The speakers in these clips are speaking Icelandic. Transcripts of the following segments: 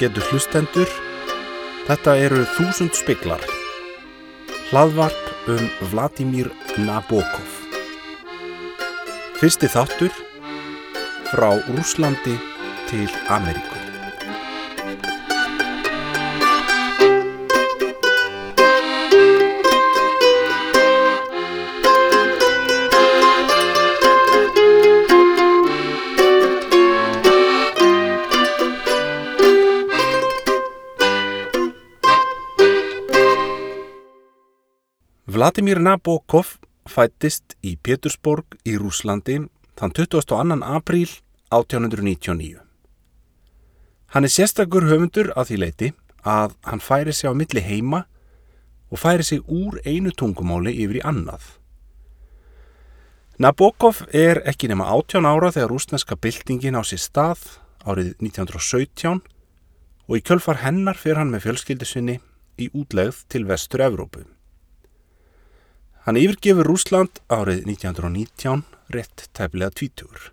ágetur hlustendur. Þetta eru þúsund speklar. Hlaðvarp um Vladimir Nabokov. Fyrsti þáttur frá Rúslandi til Ameríku. Vladimir Nabokov fættist í Pétursborg í Rúslandi þann 22. apríl 1899. Hann er sérstakur höfundur að því leiti að hann færi sig á milli heima og færi sig úr einu tungumáli yfir í annað. Nabokov er ekki nema 18 ára þegar rúsneska byltingin á sér stað árið 1917 og í kjölfar hennar fyrir hann með fjölskyldisunni í útlegð til vestur Evrópu. Hann yfirgefur Rúsland árið 1919 rétt tæflega tvítur.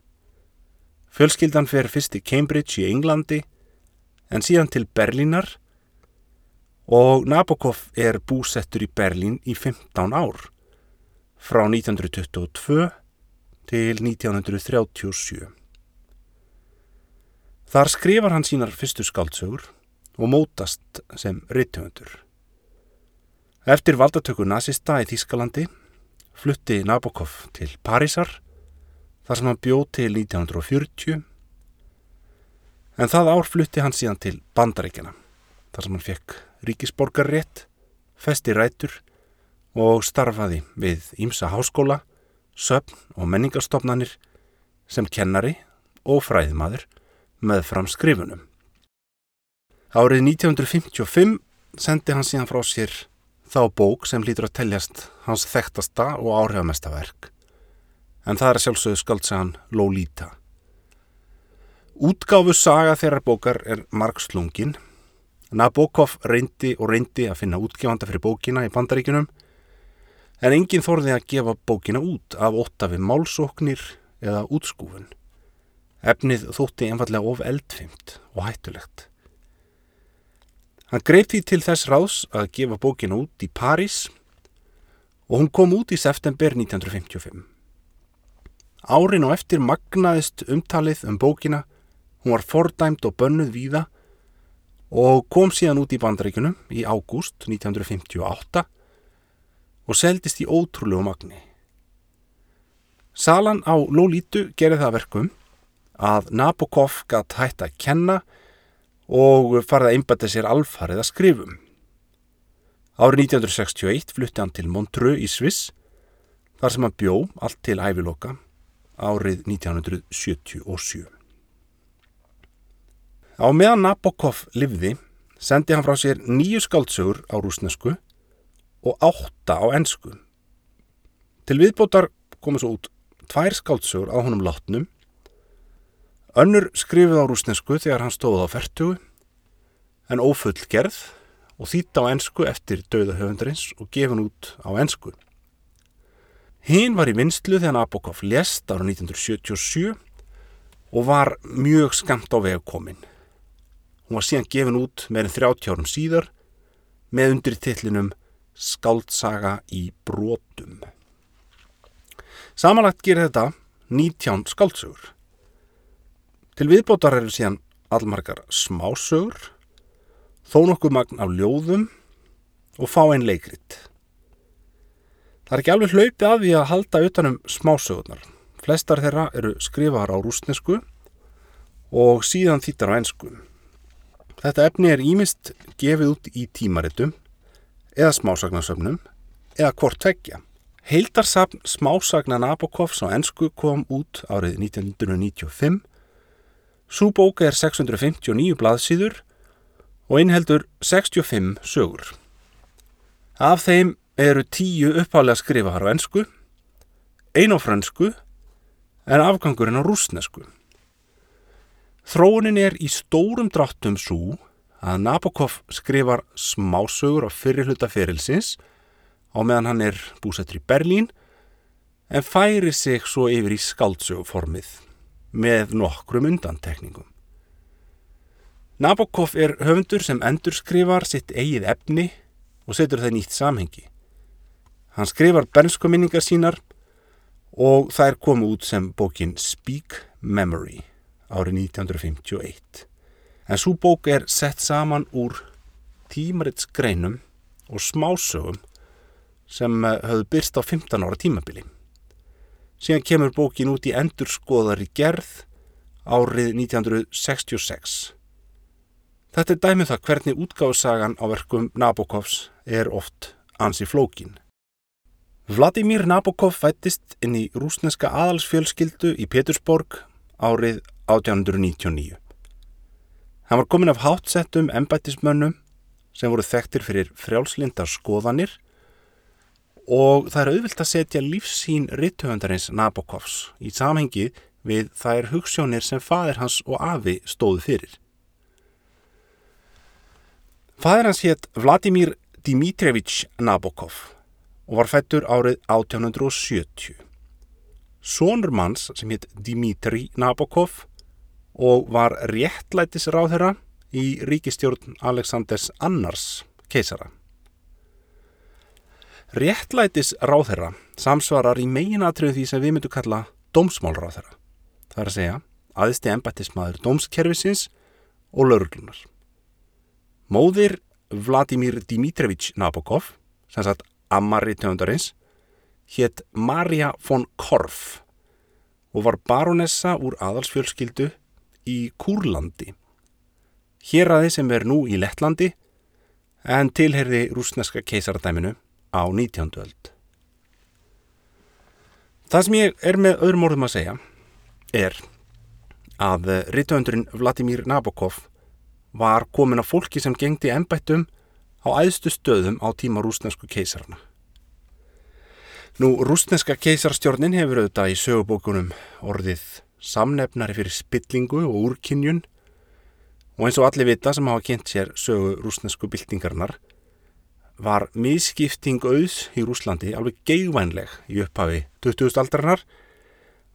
Fjölskyldan fer fyrst í Cambridge í Englandi en síðan til Berlínar og Nabokov er búsettur í Berlín í 15 ár frá 1922 til 1937. Þar skrifar hann sínar fyrstu skáldsögur og mótast sem rittöfundur. Eftir valdatöku nazista í Þískalandi flutti Nabokov til Parísar þar sem hann bjóð til 1940 en það ár flutti hann síðan til Bandaríkjana þar sem hann fekk ríkisborgarrétt, festi rætur og starfaði við Ímsa háskóla, söfn og menningarstofnanir sem kennari og fræðmaður með fram skrifunum. Árið 1955 sendi hann síðan frá sér þá bók sem lítur að teljast hans þekktasta og áhrifamesta verk. En það er sjálfsögðu skaldsagan Lolita. Útgáfu saga þeirrar bókar er margslungin. Nabokov reyndi og reyndi að finna útgefanda fyrir bókina í bandaríkunum en enginn þorði að gefa bókina út af ótta við málsóknir eða útskúfun. Efnið þótti einfallega of eldfimt og hættulegt. Hann greip því til þess ráðs að gefa bókina út í París og hún kom út í september 1955. Árin og eftir magnaðist umtalið um bókina, hún var fordæmt og bönnuð víða og kom síðan út í bandaríkunum í ágúst 1958 og seldist í ótrúlegu magni. Salan á Lolítu gerði það verkum að Nabokov gætt hægt að kenna og farið að einbæta sér alfarið að skrifum. Árið 1961 flutti hann til Montreux í Sviss þar sem hann bjó allt til æviloka árið 1977. Á meðan Nabokov livði sendi hann frá sér nýju skáldsögur á rúsnesku og átta á ennsku. Til viðbótar komu svo út tvær skáldsögur á honum látnum Önnur skrifið á rúsnesku þegar hann stóð á fertugu en ófull gerð og þýtt á ennsku eftir döða höfundarins og gefin út á ennsku. Hinn var í vinstlu þegar Nabokov lést ára 1977 og var mjög skamt á vegu komin. Hún var síðan gefin út meirinn 30 árum síðar með undir tillinum Skáldsaga í brotum. Samanlagt gerir þetta 19 skáldsögur. Til viðbótar eru síðan allmargar smásögur, þó nokkuð magn af ljóðum og fá einn leikrit. Það er ekki alveg hlaupið að því að halda utanum smásögurnar. Flestar þeirra eru skrifaðar á rúsnesku og síðan þýttar á ennsku. Þetta efni er ímist gefið út í tímaritum eða smásagnarsöfnum eða hvort tveggja. Heildarsafn smásagna Nabokovs á ennsku kom út árið 1995 Sú bóka er 659 blaðsýður og innheldur 65 sögur. Af þeim eru tíu upphálega skrifahar á ennsku, ein á fransku en afgangurinn á rúsnesku. Þróunin er í stórum dráttum svo að Nabokov skrifar smásögur á fyrirluta ferilsins á meðan hann er búsettur í Berlín en færi sig svo yfir í skaldsöguformið með nokkrum undantekningum. Nabokov er höfundur sem endurskrifar sitt eigið efni og setur það nýtt samhengi. Hann skrifar bernsku minningar sínar og þær komu út sem bókin Speak Memory árið 1951. En svo bók er sett saman úr tímaritsgreinum og smásögum sem eh, höfðu byrst á 15 ára tímabili. Síðan kemur bókin út í endurskoðari gerð árið 1966. Þetta er dæmið um það hvernig útgáðsagan á verkum Nabokovs er oft ansi flókin. Vladimir Nabokov fættist inn í rúsneska aðalsfjölskyldu í Petersborg árið 1899. Hann var komin af hátsettum embættismönnum sem voru þekktir fyrir frjálslindar skoðanir og það er auðvilt að setja lífsín rittöfundarins Nabokovs í samhengi við þær hugssjónir sem fadir hans og afi stóðu fyrir. Fadir hans hétt Vladimir Dimitrevich Nabokov og var fættur árið 1870. Sónur manns sem hétt Dimitri Nabokov og var réttlætisráðherra í ríkistjórn Aleksandrs Annars keisara. Réttlætis ráðherra samsvarar í meginatriðu því sem við myndum kalla dómsmálráðherra. Það er að segja aðisti embættismadur dómskerfisins og lauruglunar. Móðir Vladimir Dimitrevich Nabokov, sem sagt Amari töndarins, hétt Marja von Korf og var baronessa úr aðalsfjölskyldu í Kúrlandi Héræði sem er nú í Lettlandi en tilherði rúsneska keisaradæminu á 19. öld. Það sem ég er með öðrum orðum að segja er að rittöndurinn Vladimir Nabokov var komin af fólki sem gengdi ennbættum á æðstu stöðum á tíma rúsnesku keisarna. Nú, rúsneska keisarstjórnin hefur auðvitað í sögubókunum orðið samnefnari fyrir spillingu og úrkynjun Og eins og allir vita sem hafa kynnt sér sögu rúsnesku byltingarnar var miskipting auðs í Rúslandi alveg geigvænleg í upphafi 20. aldarinnar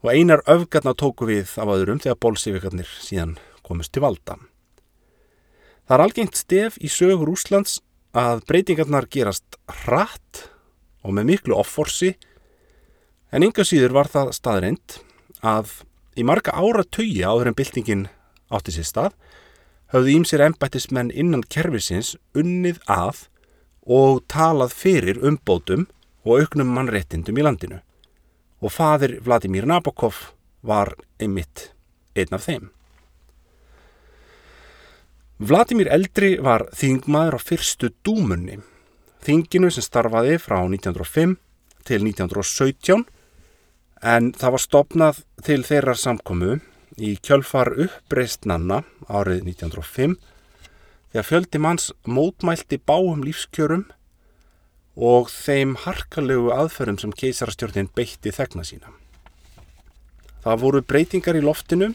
og einar öfgarna tóku við af öðrum þegar bólsífikarnir síðan komist til valda. Það er algengt stef í sögu Rúslands að breytingarnar gerast hratt og með miklu offorsi en ynga síður var það staðrind að í marga ára tögi áður en byltingin átti sér stað höfðu ímsir ennbættismenn innan kervisins unnið að og talað fyrir umbótum og auknum mannrettindum í landinu og fadir Vladimir Nabokov var einmitt einn af þeim. Vladimir Eldri var þingmaður á fyrstu dúmunni, þinginu sem starfaði frá 1905 til 1917 en það var stopnað til þeirra samkomu í kjölfar uppreistnanna árið 1905 þegar fjöldi manns mótmælti báum lífskjörum og þeim harkalegu aðferðum sem keisarastjórnin beitti þegna sína. Það voru breytingar í loftinu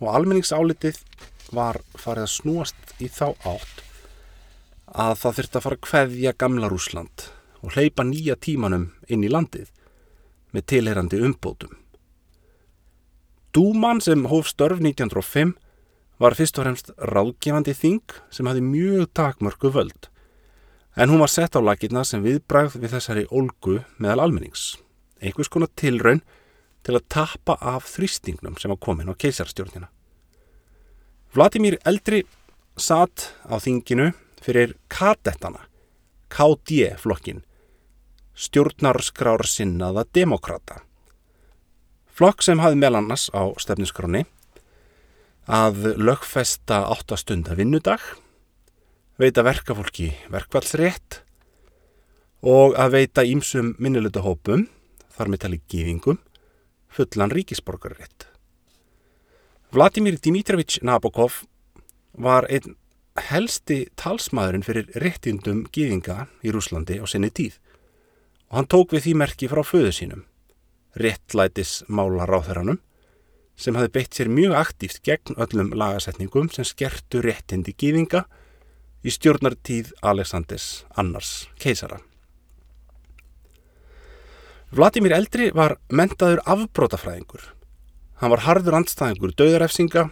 og almenningsálitið var farið að snúast í þá átt að það þurfti að fara að kveðja gamla Rúsland og hleypa nýja tímanum inn í landið með tilherandi umbótum. Dúman sem hóf störf 1905 var fyrst og fremst ráðgefandi þing sem hafði mjög takmörku völd en hún var sett á lakirna sem viðbræð við þessari olgu meðal almennings. Einhvers konar tilraun til að tappa af þrýstingnum sem var komin á keisarstjórnina. Vladimir Eldri satt á þinginu fyrir kadettana, KD-flokkin, stjórnarskrára sinnaða demokrata flokk sem hafði melannars á stefniskráni að lögfesta áttastunda vinnudag, veita verkafólki verkvallsrétt og að veita ímsum minnilegta hópum, þar með tali gífingum, fullan ríkisborgarrétt. Vladimir Dimitrevich Nabokov var einn helsti talsmaðurinn fyrir réttindum gífinga í Rúslandi á sinni tíð og hann tók við því merki frá föðu sínum réttlætis mála ráþæranum sem hafi beitt sér mjög aktíft gegn öllum lagasetningum sem skertu réttindi gýðinga í stjórnartíð Aleksandrs annars keisara. Vladimir Eldri var mentaður afbrótafræðingur. Hann var harður andstæðingur döðarefsinga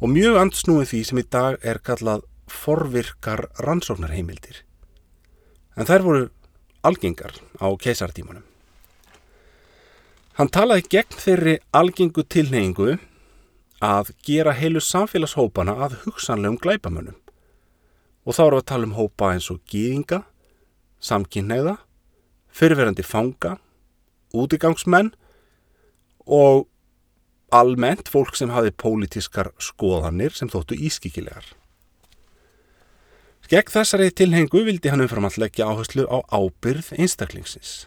og mjög andsnúið því sem í dag er kallað forvirkar rannsóknarheimildir. En þær voru algengar á keisartímanum. Hann talaði gegn þeirri algengu tilneyingu að gera heilu samfélagshópana að hugsanlegum glæpamönnum. Og þá eru að tala um hópa eins og gýðinga, samkynneiða, fyrirverandi fanga, útigangsmenn og almennt fólk sem hafi pólitískar skoðanir sem þóttu ískikilegar. Gegn þessari tilhengu vildi hann umfram að leggja áherslu á ábyrð einstaklingsins.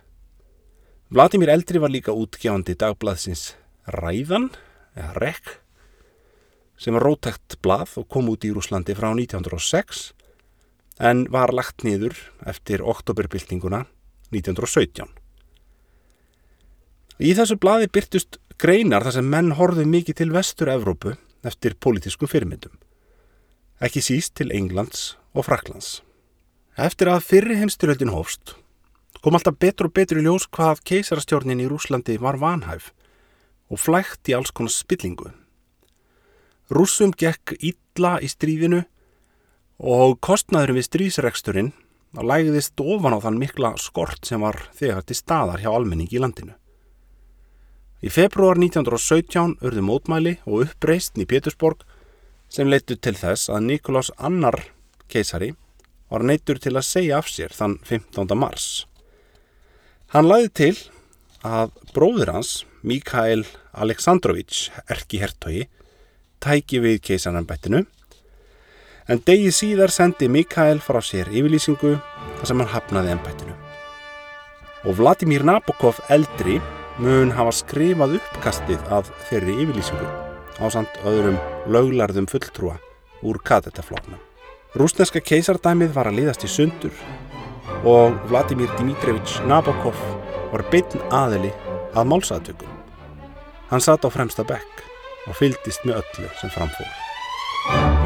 Vladimir Eldri var líka útgjáandi dagblaðsins Ræðan, eða Rekk, sem var rótækt blað og kom út í Rúslandi frá 1906 en var lagt niður eftir oktoberbyltinguna 1917. Í þessu blaði byrtust greinar þar sem menn horfið mikið til vestur-Evrópu eftir politískum fyrirmyndum, ekki síst til Englands og Fraklands. Eftir að fyrri heimstyröldin hófst kom alltaf betur og betur í ljós hvað keisarastjórnin í Rúslandi var vanhæf og flægt í alls konar spillingu. Rússum gekk illa í strífinu og kostnaðurum við strísreksturinn lægðist ofan á þann mikla skort sem var þegar til staðar hjá almenning í landinu. Í februar 1917 urðu mótmæli og uppreistn í Pétursborg sem leittu til þess að Nikolás annar keisari var neittur til að segja af sér þann 15. mars. Hann laði til að bróður hans, Mikael Aleksandrovits, erki hertogi, tæki við keisaranbættinu en degi síðar sendi Mikael frá sér yfirlýsingu þar sem hann hafnaði ennbættinu. Og Vladimir Nabokov eldri mun hafa skrifað uppkastið af þeirri yfirlýsingu á samt öðrum löglarðum fulltrúa úr kadettafloknum. Rúsneska keisardæmið var að liðast í sundur og Vladimir Dimitrevich Nabokov var beitn aðeli að málsaðtökum. Hann satt á fremsta bekk og fyldist með öllu sem framfór.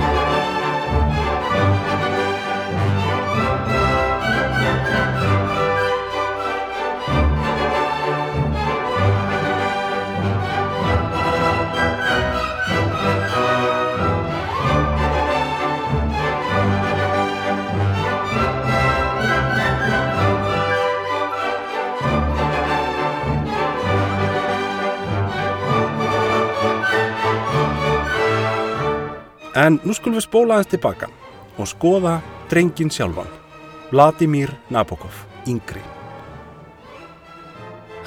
En nú skulum við spóla aðeins tilbaka og skoða drengin sjálfan, Vladimir Nabokov, yngri.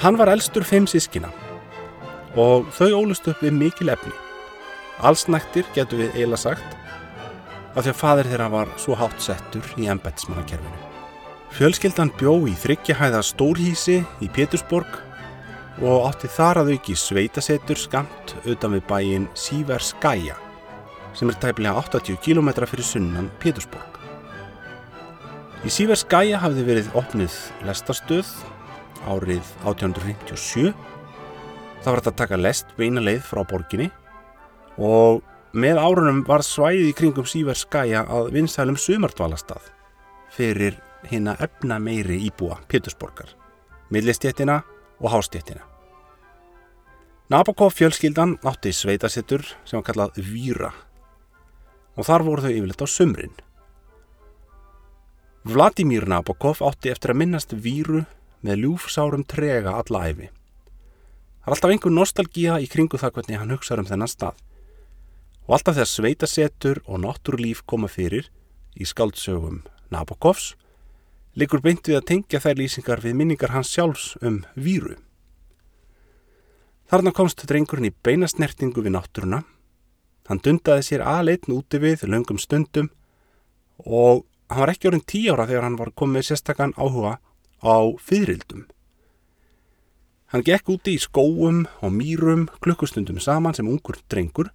Hann var elstur fimm sískina og þau ólust upp við mikil efni. Allsnæktir getur við eila sagt að því að fadir þeirra var svo hátt settur í embetsmannakerfinu. Fjölskyldan bjó í þryggjahæða stórhísi í Pétursborg og átti þar að auki sveitasetur skamt utan við bæin Sýverskæja sem er tæplega 80 km fyrir sunnan Pétursborg. Í Sýverskæja hafði verið opnið lestarstöð árið 1857. Það var að taka lest beina leið frá borginni og með árunum var svæðið í kringum Sýverskæja að vinsælum sumardvalastað fyrir hérna efna meiri íbúa Pétursborgar, millistjéttina og hástjéttina. Nabokov fjölskyldan átti sveitasettur sem var kallað Víra og þar voru þau yfirleitt á sömrin. Vladimir Nabokov átti eftir að minnast víru með ljúfsárum trega alla æfi. Það er alltaf einhver nostalgíða í kringu það hvernig hann hugsaður um þennan stað og alltaf þegar sveitasetur og náttúrlíf koma fyrir í skaldsögum Nabokovs likur beint við að tengja þær lýsingar við minningar hans sjálfs um víru. Þarna komst drengurinn í beinasnertingu við náttúruna Hann dundaði sér aðleitn úti við löngum stundum og hann var ekki orðin tí ára þegar hann var komið sérstakann áhuga á fyririldum. Hann gekk úti í skóum og mýrum klukkustundum saman sem ungur drengur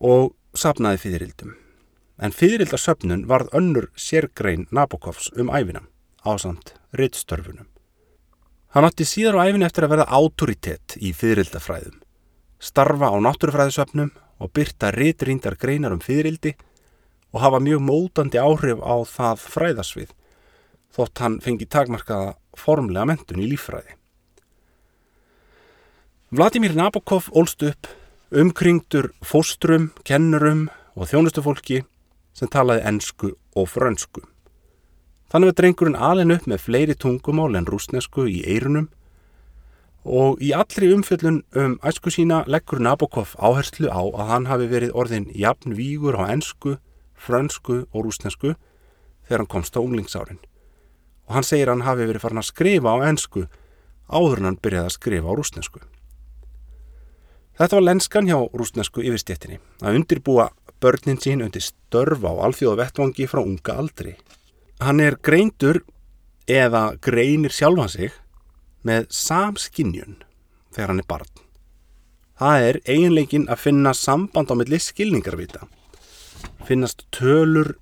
og sapnaði fyririldum. En fyririldasöpnun varð önnur sérgrein Nabokovs um æfinam, ásand rittstörfunum. Hann átti síðar á æfini eftir að verða autoritet í fyririldafræðum, starfa á náttúrufræðisöpnum og byrta ritrýndar greinar um fyririldi og hafa mjög mótandi áhrif á það fræðasvið þótt hann fengi takmarkaða formlega mentun í lífræði. Vladimir Nabokov ólst upp umkringdur fóstrum, kennurum og þjónustufólki sem talaði ensku og frönsku. Þannig var drengurinn alin upp með fleiri tungumál en rúsnesku í eirunum og í allri umfjöllun um æsku sína leggur Nabokov áherslu á að hann hafi verið orðin jafn vígur á ensku, frönsku og rúsnesku þegar hann komst á unglingsárin. Og hann segir hann hafi verið farin að skrifa á ensku áður en hann byrjaði að skrifa á rúsnesku. Þetta var lenskan hjá rúsnesku yfirstjettinni að undirbúa börnin sín undir störf á alþjóða vettvangi frá unga aldri. Hann er greindur eða greinir sjálfan sig með samskinnjun þegar hann er barn. Það er eiginleikin að finna samband á milli skilningarvita. Finnast tölur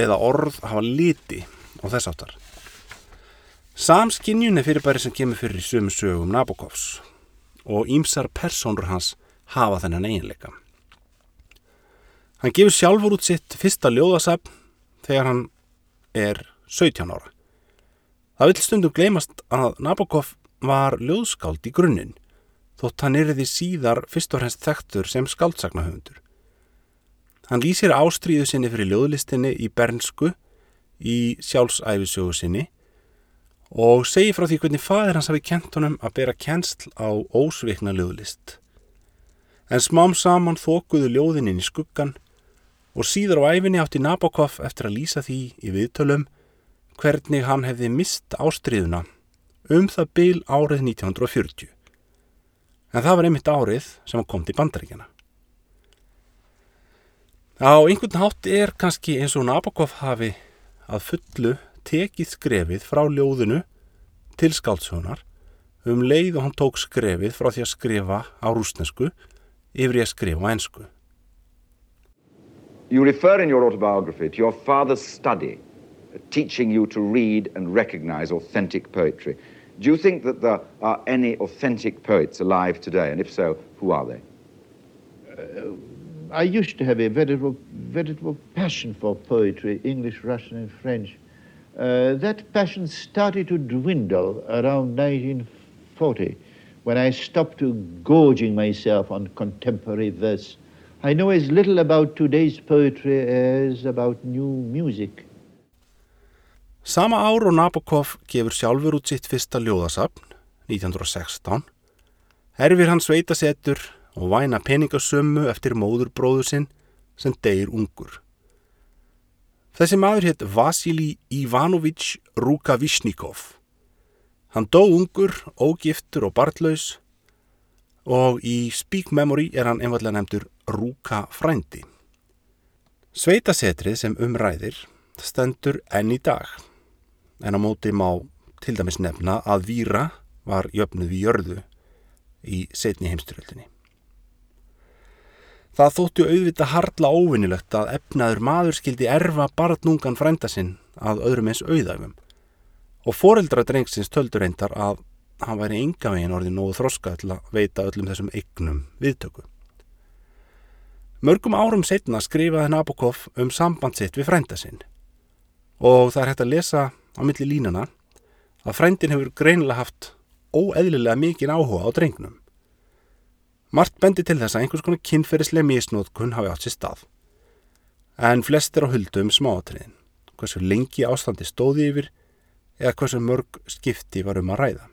eða orð hafa liti og þess áttar. Samskinnjun er fyrirbæri sem kemur fyrir í sömu sögum Nabokovs og ímsar persónur hans hafa þennan eiginleika. Hann gefur sjálfur út sitt fyrsta ljóðasafn þegar hann er 17 ára. Það vil stundum gleymast að Nabokov var ljóðskáld í grunninn, þótt hann er því síðar fyrst og hrenst þekktur sem skáldsaknahöfundur. Hann lýsir ástríðu sinni fyrir ljóðlistinni í bernsku í sjálfsæfisögu sinni og segir frá því hvernig fadir hans hafi kent honum að bera kennsl á ósvikna ljóðlist. En smám saman þókuðu ljóðin inn í skuggan og síður á æfinni átti Nabokov eftir að lýsa því í viðtölum hvernig hann hefði mist ástriðuna um það byl árið 1940. En það var einmitt árið sem hann kom til bandaríkjana. Á einhvern hátt er kannski eins og Nabokov hafi að fullu tekið skrefið frá ljóðinu til skáltsugunar um leið og hann tók skrefið frá því að skrifa á rúsnesku yfir í að skrifa á ensku. You refer in your autobiography to your father's study teaching you to read and recognize authentic poetry. Do you think that there are any authentic poets alive today? And if so, who are they? Uh, I used to have a veritable, veritable passion for poetry, English, Russian, and French. Uh, that passion started to dwindle around 1940 when I stopped to gorging myself on contemporary verse. I know as little about today's poetry as about new music. Sama ár og Nabokov gefur sjálfur út sitt fyrsta ljóðasapn, 1916, herfir hann sveitasettur og væna peningasömmu eftir móðurbróðu sinn sem deyir ungur. Þessi maður hétt Vasili Ivanović Rukavišnikov. Hann dó ungur, ógiftur og bartlaus og í Speak Memory er hann einfallega nefndur Ruka frændi. Sveitasetrið sem umræðir stendur enn í dag en á móti má til dæmis nefna að víra var jöfnuð við jörðu í setni heimstyröldinni. Það þóttu auðvita hardla óvinnilegt að efnaður maður skildi erfa barnungan frænda sinn að öðrum eins auðæfum og foreldra drengsins töldur reyndar að hann væri enga veginn orðið nógu þroska til að veita öllum þessum eignum viðtöku. Mörgum árum setna skrifaði Nabokov um samband sitt við frænda sinn og það er hægt að lesa á milli línana að frændin hefur greinilega haft óeðlilega mikinn áhuga á drengnum. Mart bendi til þess að einhvers konar kynferðislega misnótkun hafi átt sér stað. En flest er á huldu um smáatriðin, hversu lengi ástandi stóði yfir eða hversu mörg skipti var um að ræða.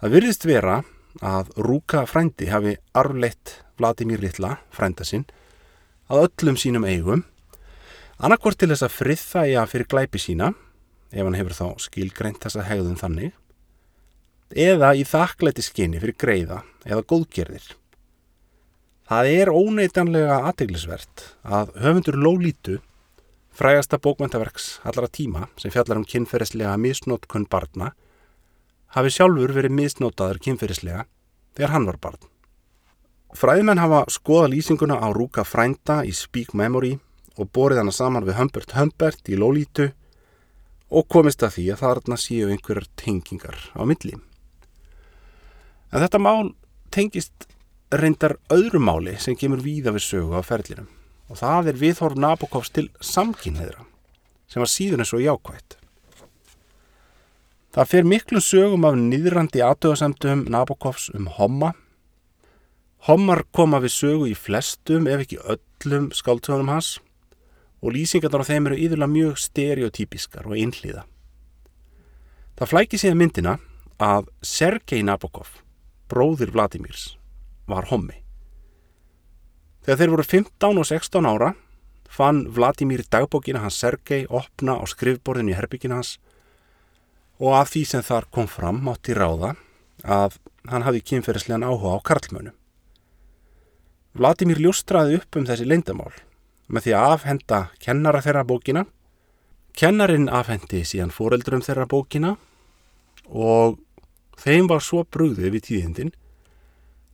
Það virðist vera að Rúka frændi hafi arfleitt Vladimir Littla, frænda sinn, að öllum sínum eigum, annarkvort til þess að friðþæja fyrir glæpi sína ef hann hefur þá skilgreint þessa hegðun þannig, eða í þakklæti skinni fyrir greiða eða góðgerðir. Það er óneitanlega aðteglisvert að höfundur Lólítu, frægasta bókmæntaverks allara tíma sem fjallar um kynferðislega misnótkunn barna, hafi sjálfur verið misnótaður kynferðislega þegar hann var barn. Fræðmenn hafa skoða lýsinguna á Rúka Frænda í Speak Memory og borið hana saman við Humbert Humbert í Lólítu og komist að því að þarna séu einhverjar tengingar á milli. En þetta mál tengist reyndar öðru máli sem kemur víða við sögu á ferðlinum og það er viðhorf Nabokovs til samkynneðra sem var síðan eins og jákvægt. Það fer miklu sögum af nýðrandi aðtöðasemtum Nabokovs um homma Hommar koma við sögu í flestum ef ekki öllum skáldsögunum hans og lýsingarnar á þeim eru yfirlega mjög stereotypiskar og einhlíða. Það flæki síðan myndina að Sergei Nabokov, bróðir Vladimirs, var hommi. Þegar þeir voru 15 og 16 ára fann Vladimir dagbókina hans Sergei opna á skrifborðinu í herbyggina hans og af því sem þar kom fram mátti ráða að hann hafði kynferðislegan áhuga á karlmönu. Vladimir ljóstraði upp um þessi leindamál með því að afhenda kennara þeirra bókina. Kennarin afhendi síðan fóreldrum þeirra bókina og þeim var svo brúðið við tíðindin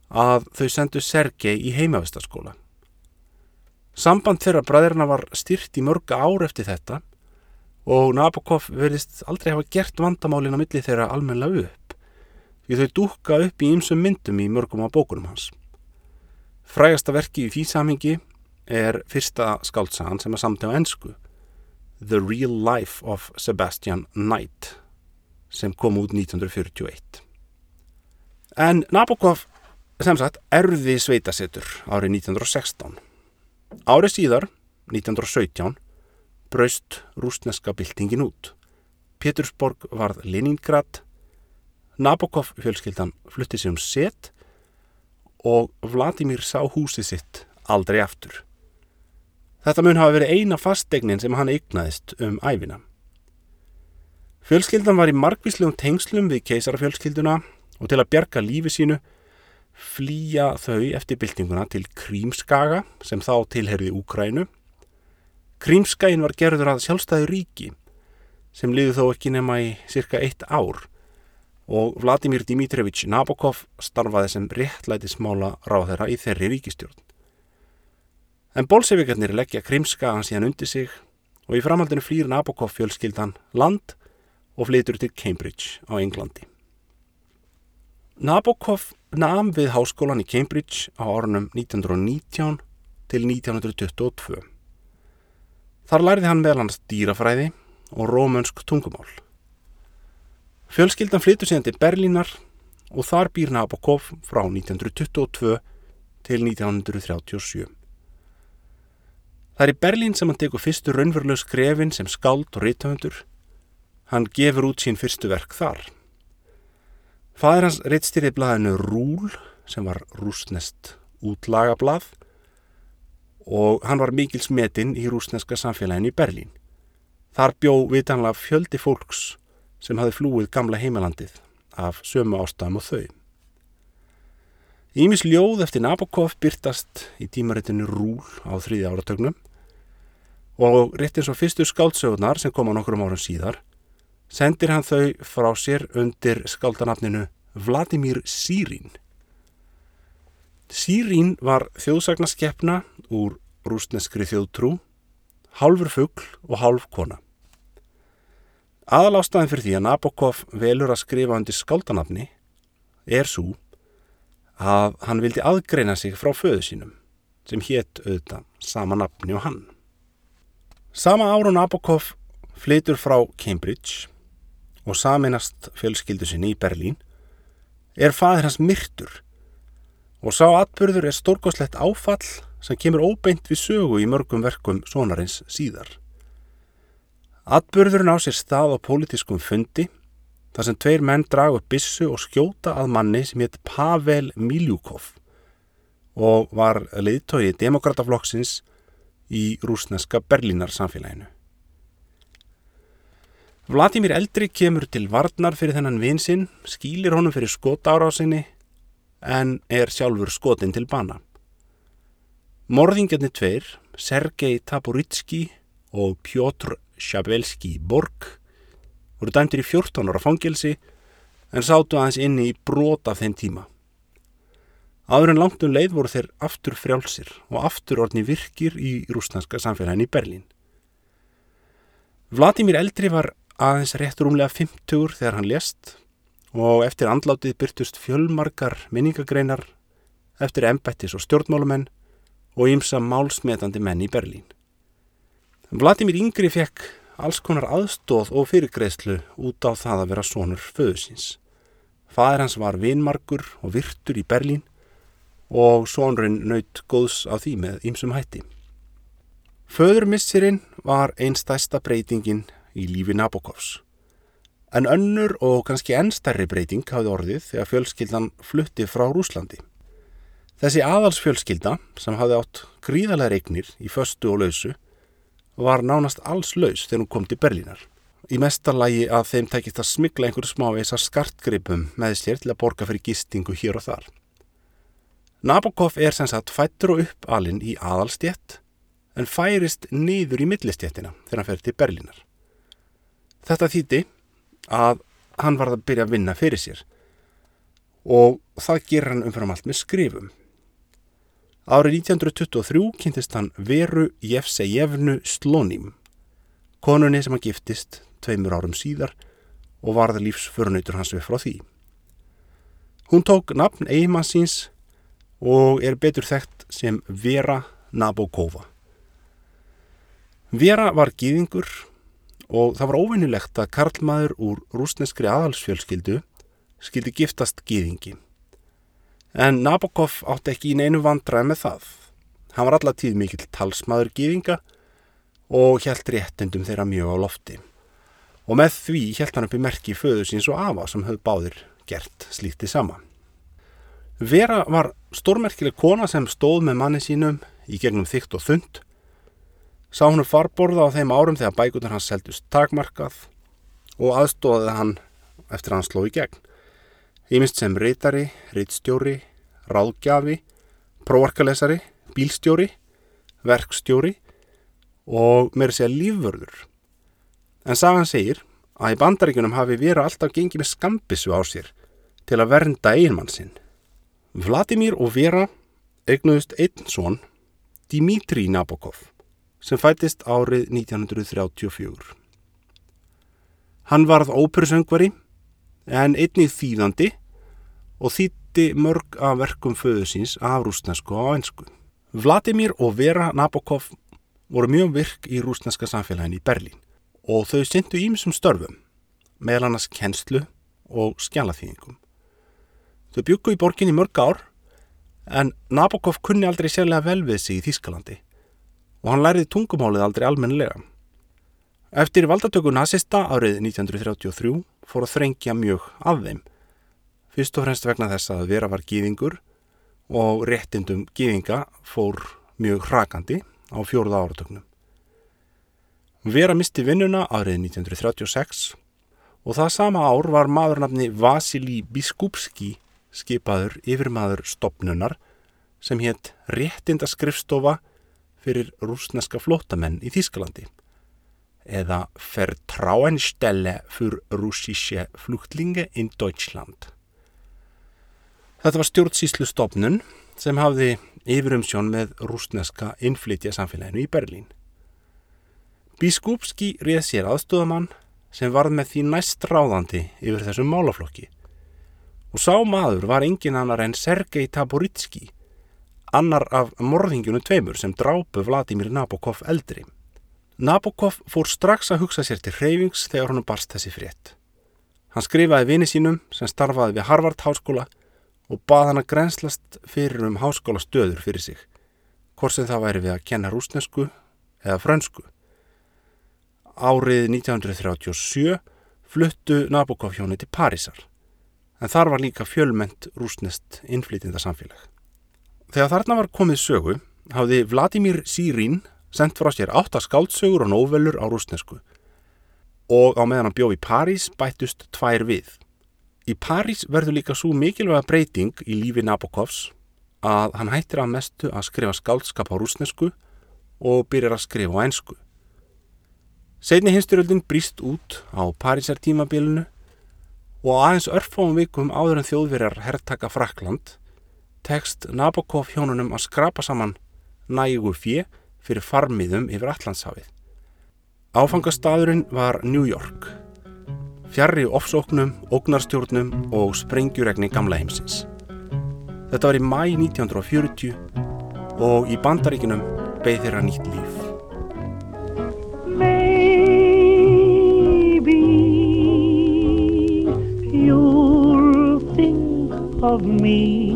að þau sendu Sergei í heimavistaskóla. Samband þeirra bræðirna var styrt í mörga ár eftir þetta og Nabokov verðist aldrei hafa gert vandamálin á milli þeirra almenlega upp því þau dúka upp í ymsum myndum í mörgum á bókunum hans. Frægasta verki í því samingi er fyrsta skáltsagan sem er samt á ennsku The Real Life of Sebastian Knight sem kom út 1941. En Nabokov sem sagt erði sveitasettur árið 1916. Árið síðar, 1917, braust rúsneska byltingin út. Petersborg varð Leningrad, Nabokov fjölskyldan flutti sig um set og Vladimir sá húsið sitt aldrei aftur. Þetta mun hafa verið eina fastegnin sem hann eignaðist um æfina. Fjölskyldan var í margvíslegum tengslum við keisarafjölskylduna og til að bjarga lífi sínu flýja þau eftir byltinguna til Krímskaga sem þá tilherði Úkrænu. Krímskagin var gerður að sjálfstæðu ríki sem liði þó ekki nema í cirka eitt ár og Vladimir Dimitrevich Nabokov starfaði sem réttlæti smála ráðherra í þeirri ríkistjórn. En bolsevikarnir leggja Krímskagan síðan undir sig og í framhaldinu flýr Nabokov fjölskyldan land og flytur til Cambridge á Englandi. Nabokov nam við háskólan í Cambridge á árunum 1919 til 1922. Þar læriði hann meðal hans dýrafræði og rómönsk tungumál. Fjölskyldan flyttur síðan til Berlínar og þar býr Nabokov frá 1922 til 1937. Það er í Berlín sem hann tekur fyrstu raunveruleg skrefin sem skáld og reythöfundur. Hann gefur út sín fyrstu verk þar. Fæður hans reittstýrið blaðinu Rúl sem var rúsnest útlagablað og hann var mikil smetinn í rúsneska samfélaginu í Berlín. Þar bjó vitanlega fjöldi fólks sem hafi flúið gamla heimalandið af sömu ástæðum og þau. Ímis ljóð eftir Nabokov byrtast í tímaritinu Rúl á þrýði áratögnum og rétt eins og fyrstu skáldsögurnar sem koma nokkur um árum síðar sendir hann þau frá sér undir skáldanafninu Vladimir Sírín. Sírín var þjóðsagnarskeppna úr rúsneskri þjóðtrú, hálfur fuggl og hálf kona. Aðalástaðin fyrir því að Nabokov velur að skrifa undir skáldanafni er svo að hann vildi aðgreina sig frá föðu sínum sem hétt auðvitað sama nafni og hann. Sama ára Nabokov flytur frá Cambridge og saminast fjölskyldu sinni í Berlín, er fadir hans myrtur og sá atbyrður er stórkoslegt áfall sem kemur óbeint við sögu í mörgum verkum sonarins síðar. Atbyrðurinn á sér stað á pólitískum fundi þar sem tveir menn dragu bissu og skjóta að manni sem hétt Pavel Miljúkov og var leiðtói demokrataflokksins í rúsneska Berlínar samfélaginu. Vladimir Eldri kemur til varnar fyrir þennan vinsinn, skýlir honum fyrir skotárásinni en er sjálfur skotin til bana. Morðingarnir tveir, Sergei Taburitski og Pjótr Shabelski Borg, voru dæmtir í 14 ára fangelsi en sátu aðeins inni í brota þeim tíma. Áður en langt um leið voru þeir aftur frjálsir og aftur orðni virkir í rúsnanska samfélagin í Berlín. Vladimir Eldri var aðeins rétt rúmlega 50 þegar hann lést og eftir andlátið byrtust fjölmarkar minningagreinar eftir embættis og stjórnmálumenn og ýmsa málsmetandi menn í Berlín. Vladimir Yngri fekk alls konar aðstóð og fyrirgreðslu út á það að vera sonur föðusins. Fæðir hans var vinmarkur og virtur í Berlín og sonurinn naut góðs á því með ýmsum hætti. Föðurmissirinn var einstæsta breytingin í lífi Nabokovs. En önnur og kannski ennstærri breyting hafði orðið þegar fjölskyldan flutti frá Rúslandi. Þessi aðalsfjölskylda sem hafði átt gríðalega regnir í föstu og lausu var nánast alls laus þegar hún kom til Berlínar. Í mestarlægi að þeim tækist að smigla einhverju smáveisa skartgripum með sér til að borga fyrir gistingu hér og þar. Nabokov er sem sagt fættur og upp alinn í aðalstjett en færist niður í millistjettina þegar hann fer til Berlínar. Þetta þýtti að hann varð að byrja að vinna fyrir sér og það ger hann umfram allt með skrifum. Árið 1923 kynntist hann Veru Jefsejevnu Slónim, konunni sem hann giftist tveimur árum síðar og varði lífsförunautur hans við frá því. Hún tók nafn eigimann síns og er betur þekkt sem Vera Nabokova. Vera var gýðingur og það var óvinnilegt að karlmaður úr rúsneskri aðhalsfjölskyldu skildi giftast gýðingi. En Nabokov átti ekki í neinu vandraði með það. Hann var allatíð mikill talsmaður gýðinga og hjælt réttendum þeirra mjög á lofti. Og með því hjælt hann upp í merki föðu síns og afa sem höfð báðir gert slíkti sama. Vera var stórmerkileg kona sem stóð með manni sínum í gegnum þygt og þund Sá hann farborða á þeim árum þegar bækunar hans seldust takmarkað og aðstóðið hann eftir að hann sló í gegn. Ímist sem reytari, reytstjóri, ráðgjafi, próarkalesari, bílstjóri, verkstjóri og meira segja lífvörður. En sagan segir að í bandaríkunum hafi verið alltaf gengið með skambissu á sér til að vernda einmann sinn. Vladimir og Vera eignuðust einn svon, Dimitri Nabokov sem fætist árið 1934. Hann varð óperusöngvari en einnig þýðandi og þýtti mörg af verkum föðu síns af rúsnesku á einsku. Vladimir og Vera Nabokov voru mjög virk í rúsneska samfélagin í Berlín og þau syndu ímsum störfum, meðal annars kennslu og skjálaþýðingum. Þau byggu í borgin í mörg ár en Nabokov kunni aldrei sérlega vel við sig í Þískalandi og hann læriði tungumálið aldrei almennilega. Eftir valdatöku nazista árið 1933 fór að þrengja mjög af þeim, fyrst og fremst vegna þess að vera var gýðingur og réttindum gýðinga fór mjög hrakandi á fjóruða áratöknum. Vera misti vinnuna árið 1936 og það sama ár var maðurnafni Vasili Biskupski skipaður yfir maður stopnunar sem hétt réttindaskrifstofa fyrir rúsneska flótamenn í Þísklandi eða Vertrauenstelle für russische Flüchtlinge in Deutschland. Þetta var stjórnsýslu stopnun sem hafði yfirumsjón með rúsneska innflytja samfélaginu í Berlín. Biskupski réð sér aðstofamann sem varð með því næst ráðandi yfir þessum málaflokki og sá maður var engin annar en Sergei Taboritski annar af morðingjunu tveimur sem drápu Vladimir Nabokov eldri. Nabokov fór strax að hugsa sér til hreyfings þegar hann barst þessi frétt. Hann skrifaði vini sínum sem starfaði við Harvard háskóla og bað hann að grenslast fyrir um háskóla stöður fyrir sig, hvort sem það væri við að kenna rúsnesku eða frönsku. Árið 1937 fluttu Nabokov hjóni til Parísar, en þar var líka fjölment rúsnest innflytinda samfélag. Þegar þarna var komið sögu hafði Vladimir Sírín sendt frá sér átta skáldsögur og nóvelur á rúsnesku og á meðan hann bjóð í París bættust tvær við. Í París verður líka svo mikilvæga breyting í lífi Nabokovs að hann hættir að mestu að skrifa skáldskap á rúsnesku og byrjar að skrifa á einsku. Setni hinsturöldin brýst út á Parísar tímabilinu og aðeins örfáum vikum áður en þjóðverjar herrtaka Frakland tekst Nabokov hjónunum að skrapa saman nægu fjö fyrir farmiðum yfir Allandshafið. Áfangastadurinn var New York. Fjarrri ofsóknum, ógnarstjórnum og sprengjuregni gamla heimsins. Þetta var í mæ 1940 og í bandaríkinum beð þeirra nýtt líf. Of me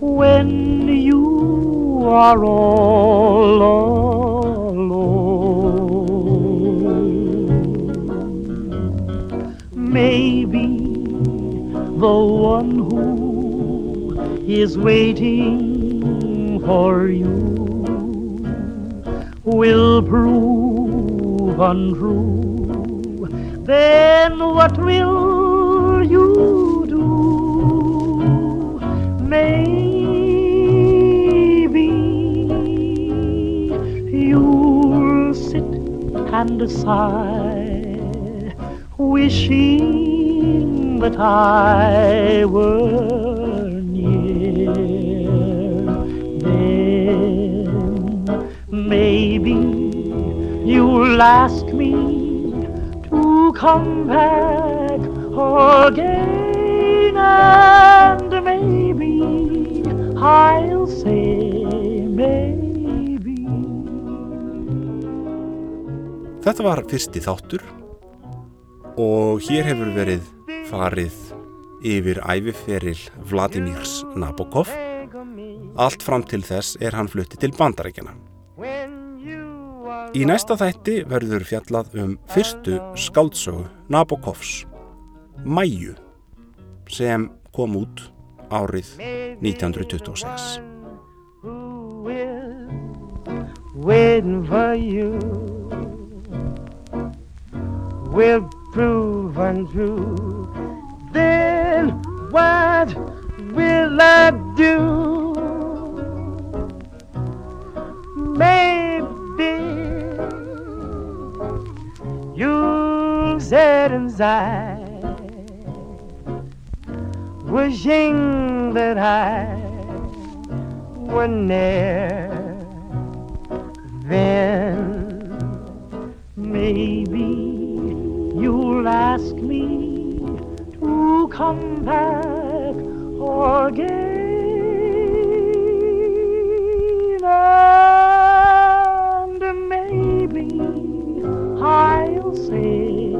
when you are all alone. Maybe the one who is waiting for you will prove untrue. Then what will you and sigh, wishing that I were near. Then maybe you'll ask me to come back again, and maybe I'll say Þetta var fyrsti þáttur og hér hefur verið farið yfir æfiferil Vladimirs Nabokov. Allt fram til þess er hann flutti til bandarækjana. Í næsta þætti verður fjallað um fyrstu skáldsögu Nabokovs, Mæju, sem kom út árið 1926. Will prove untrue. Then what will I do? Maybe you'll sit inside, wishing that I were near. Then maybe ask me to come back again. And maybe I'll say